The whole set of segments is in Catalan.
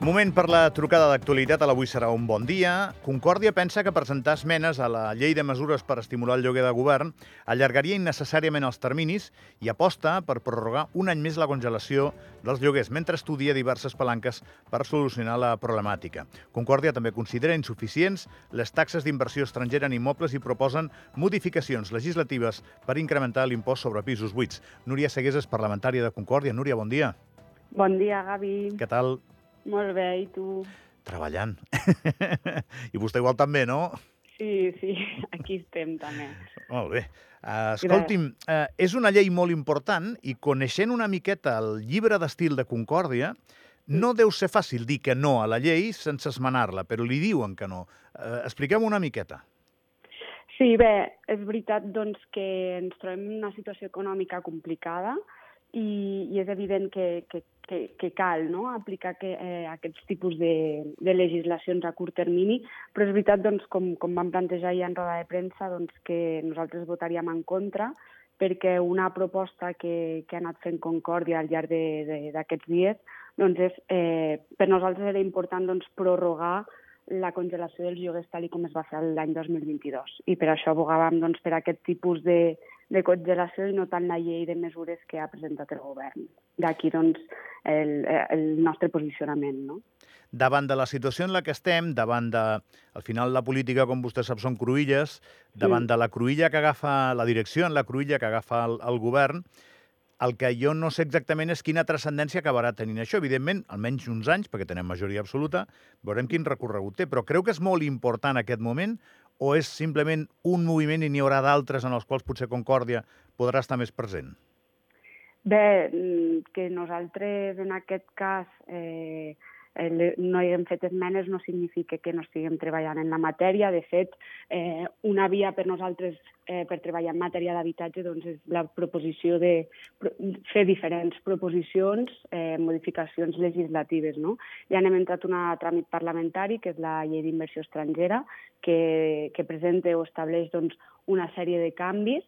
Moment per la trucada d'actualitat. A l'avui serà un bon dia. Concòrdia pensa que presentar esmenes a la llei de mesures per estimular el lloguer de govern allargaria innecessàriament els terminis i aposta per prorrogar un any més la congelació dels lloguers, mentre estudia diverses palanques per solucionar la problemàtica. Concòrdia també considera insuficients les taxes d'inversió estrangera en immobles i proposen modificacions legislatives per incrementar l'impost sobre pisos buits. Núria Segués és parlamentària de Concòrdia. Núria, bon dia. Bon dia, Gavi. Què tal? Molt bé, i tu? Treballant. I vostè igual també, no? Sí, sí, aquí estem també. Molt bé. Uh, escolti'm, uh, és una llei molt important i coneixent una miqueta el llibre d'estil de Concòrdia, no deu ser fàcil dir que no a la llei sense esmenar-la, però li diuen que no. Uh, expliquem una miqueta. Sí, bé, és veritat doncs, que ens trobem en una situació econòmica complicada, i, i és evident que, que, que, que cal no? aplicar que, eh, aquests tipus de, de legislacions a curt termini, però és veritat, doncs, com, com vam plantejar ja en roda de premsa, doncs, que nosaltres votaríem en contra perquè una proposta que, que ha anat fent Concòrdia al llarg d'aquests dies doncs és, eh, per nosaltres era important doncs, prorrogar la congelació dels lloguers tal com es va fer l'any 2022. I per això abogàvem doncs, per aquest tipus de, de congelació i no tant la llei de mesures que ha presentat el govern. D'aquí doncs, el, el nostre posicionament. No? Davant de la situació en la que estem, davant de... Al final la política, com vostè sap, són cruïlles, davant sí. de la cruïlla que agafa la direcció, en la cruïlla que agafa el, el govern, el que jo no sé exactament és quina transcendència acabarà tenint això. Evidentment, almenys uns anys, perquè tenem majoria absoluta, veurem quin recorregut té. Però creu que és molt important aquest moment o és simplement un moviment i n'hi haurà d'altres en els quals potser Concòrdia podrà estar més present? Bé, mm, que nosaltres en aquest cas eh, eh, no hem fet esmenes no significa que no estiguem treballant en la matèria. De fet, eh, una via per nosaltres eh, per treballar en matèria d'habitatge doncs, és la proposició de fer diferents proposicions, eh, modificacions legislatives. No? Ja hem entrat un tràmit parlamentari, que és la llei d'inversió estrangera, que, que presenta o estableix doncs, una sèrie de canvis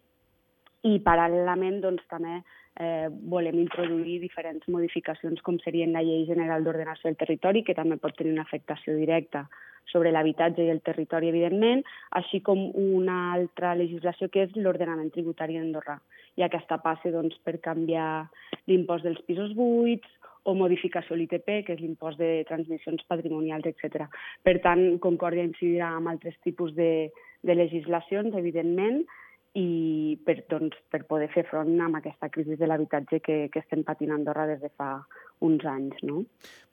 i paral·lelament doncs, també eh, volem introduir diferents modificacions com serien la Llei General d'Ordenació del Territori, que també pot tenir una afectació directa sobre l'habitatge i el territori, evidentment, així com una altra legislació que és l'ordenament tributari d'Andorra. I aquesta passa doncs, per canviar l'impost dels pisos buits o modificació l'ITP, que és l'impost de transmissions patrimonials, etc. Per tant, Concòrdia incidirà en altres tipus de, de legislacions, evidentment, i per, doncs, per poder fer front amb aquesta crisi de l'habitatge que, que estem patint a Andorra des de fa uns anys. No?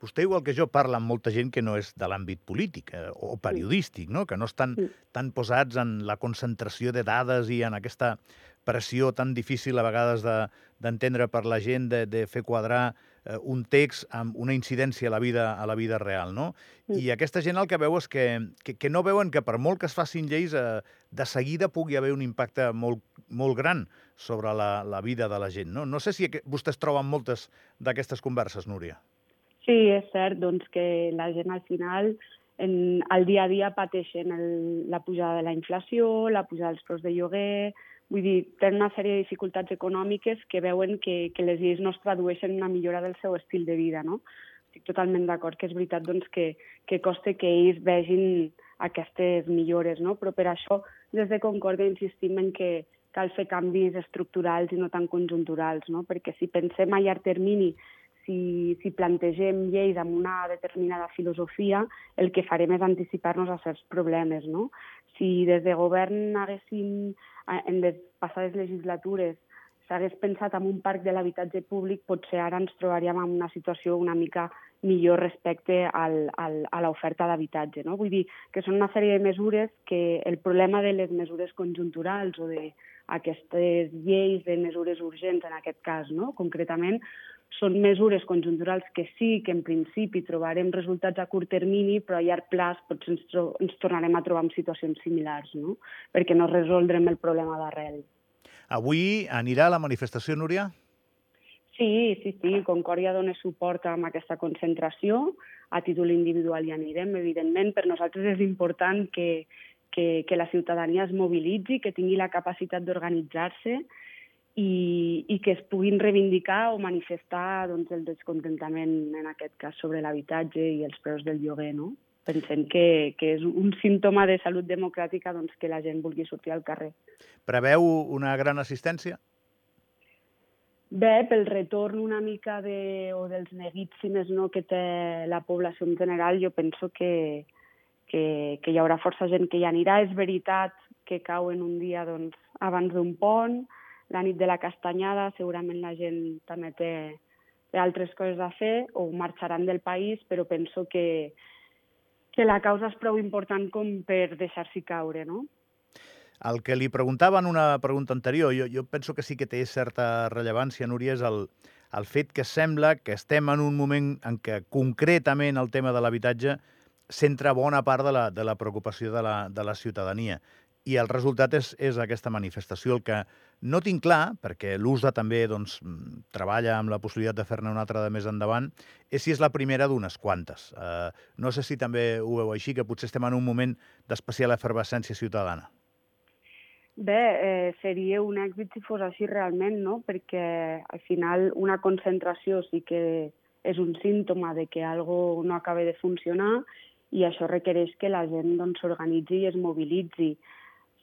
Vostè, igual que jo, parla amb molta gent que no és de l'àmbit polític eh, o periodístic, no? que no estan sí. tan posats en la concentració de dades i en aquesta pressió tan difícil a vegades d'entendre de, per la gent, de, de fer quadrar eh, un text amb una incidència a la vida, a la vida real. No? Mm. I aquesta gent el que veu és que, que, que no veuen que per molt que es facin lleis, eh, de seguida pugui haver un impacte molt, molt gran sobre la, la vida de la gent. No, no sé si vostès troben moltes d'aquestes converses, Núria. Sí, és cert doncs, que la gent al final en, el dia a dia pateixen el, la pujada de la inflació, la pujada dels preus de lloguer, Vull dir, tenen una sèrie de dificultats econòmiques que veuen que, que les lleis no es tradueixen en una millora del seu estil de vida, no? Estic totalment d'acord que és veritat doncs, que, que costa que ells vegin aquestes millores, no? però per això des de Concòrdia insistim en que cal fer canvis estructurals i no tan conjunturals, no? perquè si pensem a llarg termini si, si plantegem lleis amb una determinada filosofia, el que farem és anticipar-nos a certs problemes. No? Si des de govern haguéssim, en les passades legislatures, s'hagués pensat en un parc de l'habitatge públic, potser ara ens trobaríem en una situació una mica millor respecte al, al, a l'oferta d'habitatge. No? Vull dir que són una sèrie de mesures que el problema de les mesures conjunturals o d'aquestes lleis de mesures urgents, en aquest cas, no? concretament, són mesures conjunturals que sí que en principi trobarem resultats a curt termini, però a llarg plaç potser ens, ens tornarem a trobar en situacions similars, no? perquè no resoldrem el problema d'arrel. Avui anirà a la manifestació, Núria? Sí, sí, sí. Concòrdia dona suport a aquesta concentració. A títol individual hi anirem, evidentment. Per nosaltres és important que, que, que la ciutadania es mobilitzi, que tingui la capacitat d'organitzar-se i, i que es puguin reivindicar o manifestar doncs, el descontentament, en aquest cas, sobre l'habitatge i els preus del lloguer, no? Pensem que, que és un símptoma de salut democràtica doncs, que la gent vulgui sortir al carrer. Preveu una gran assistència? Bé, pel retorn una mica de, o dels neguits, si més no, que té la població en general, jo penso que, que, que hi haurà força gent que hi anirà. És veritat que cauen un dia doncs, abans d'un pont, la nit de la castanyada, segurament la gent també té, altres coses a fer o marxaran del país, però penso que, que la causa és prou important com per deixar-s'hi caure, no? El que li preguntava en una pregunta anterior, jo, jo penso que sí que té certa rellevància, Núria, és el, el fet que sembla que estem en un moment en què concretament el tema de l'habitatge centra bona part de la, de la preocupació de la, de la ciutadania i el resultat és, és aquesta manifestació. El que no tinc clar, perquè l'USDA també doncs, mm, treballa amb la possibilitat de fer-ne una altra de més endavant, és si és la primera d'unes quantes. Uh, no sé si també ho veu així, que potser estem en un moment d'especial efervescència ciutadana. Bé, eh, seria un èxit si fos així realment, no? perquè al final una concentració sí que és un símptoma de que algo no acaba de funcionar i això requereix que la gent doncs, s'organitzi doncs, i es mobilitzi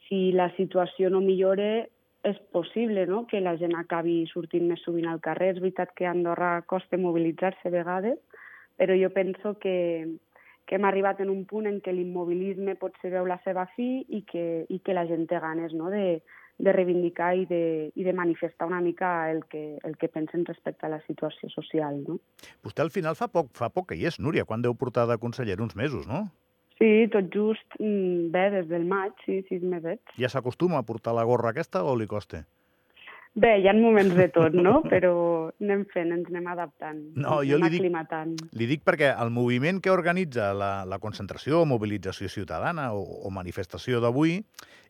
si la situació no millora, és possible no? que la gent acabi sortint més sovint al carrer. És veritat que a Andorra costa mobilitzar-se a vegades, però jo penso que, que hem arribat en un punt en què l'immobilisme pot ser veu la seva fi i que, i que la gent té ganes no? de, de reivindicar i de, i de manifestar una mica el que, el que pensen respecte a la situació social. No? Vostè al final fa poc, fa poc que hi és, Núria, quan deu portar de conseller? Uns mesos, no? Sí, tot just, mm, bé, des del maig, sí, sis mesets. Ja s'acostuma a portar la gorra aquesta o li costa? Bé, hi ha moments de tot, no? Però anem fent, ens anem adaptant, no, ens jo anem li aclimatant. Dic, li dic perquè el moviment que organitza la, la concentració mobilització ciutadana o, o manifestació d'avui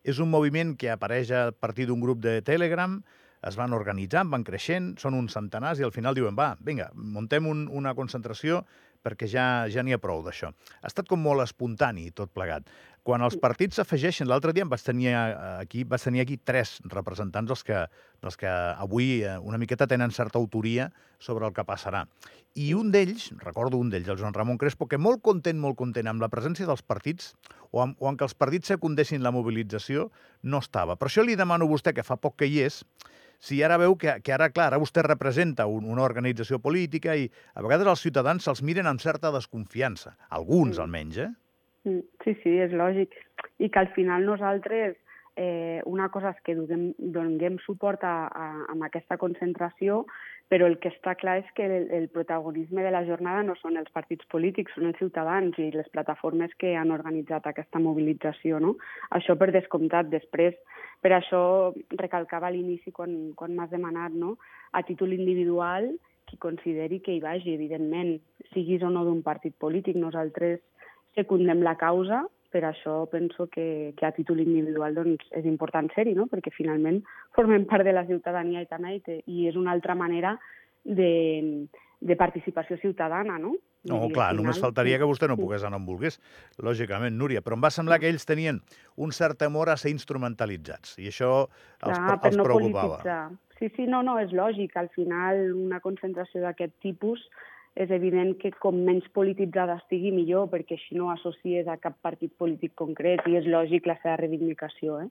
és un moviment que apareix a partir d'un grup de Telegram, es van organitzant, van creixent, són uns centenars i al final diuen, va, vinga, muntem un, una concentració perquè ja ja n'hi ha prou d'això. Ha estat com molt espontani tot plegat. Quan els partits s'afegeixen, l'altre dia em vaig tenir eh, aquí, vaig tenir aquí tres representants dels que, dels que avui eh, una miqueta tenen certa autoria sobre el que passarà. I un d'ells, recordo un d'ells, el Joan Ramon Crespo, que molt content, molt content amb la presència dels partits, o amb, o amb que els partits secundessin la mobilització, no estava. Per això li demano a vostè, que fa poc que hi és, si ara veu que, que ara, clar, ara vostè representa un, una organització política i a vegades els ciutadans se'ls miren amb certa desconfiança, alguns Mm. almenys, eh? Mm, Sí, sí, és lògic. I que al final nosaltres, eh, una cosa és que donem, donem suport a, a, a aquesta concentració, però el que està clar és que el, el protagonisme de la jornada no són els partits polítics, són els ciutadans i les plataformes que han organitzat aquesta mobilització. No? Això per descomptat. Després, per això recalcava a l'inici quan, quan m'has demanat, no? a títol individual, qui consideri que hi vagi, evidentment, siguis o no d'un partit polític. Nosaltres secundem la causa, per això penso que, que a títol individual doncs, és important ser-hi, no? perquè finalment formem part de la ciutadania i també i, i és una altra manera de, de participació ciutadana, no? No, dir, clar, al només final- faltaria que vostè no pogués anar on volgués, lògicament, Núria, però em va semblar que ells tenien un cert temor a ser instrumentalitzats, i això els, Clar, per els no preocupava. polititzar. Sí, sí, no, no, és lògic. Al final, una concentració d'aquest tipus és evident que com menys polititzada estigui millor, perquè així no associes a cap partit polític concret i és lògic la seva reivindicació. Eh?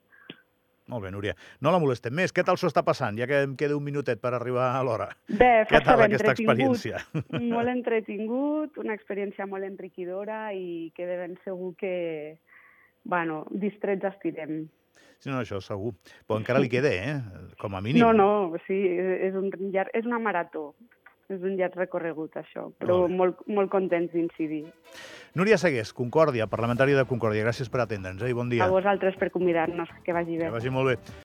Molt bé, Núria. No la molestem més. Què tal s'ho està passant, ja que em queda un minutet per arribar a l'hora? Bé, Què tal aquesta experiència? Molt entretingut, una experiència molt enriquidora i que de ben segur que, bueno, distrets estirem. Sí, no, això segur. Però encara li queda, eh? Com a mínim. No, no, sí, és, un llarg, és una marató. És un llarg recorregut, això, però Molt molt, molt contents d'incidir. Núria Segués, Concòrdia, parlamentària de Concòrdia. Gràcies per atendre'ns, eh? I bon dia. A vosaltres per convidar-nos, que vagi bé. Que vagi molt bé.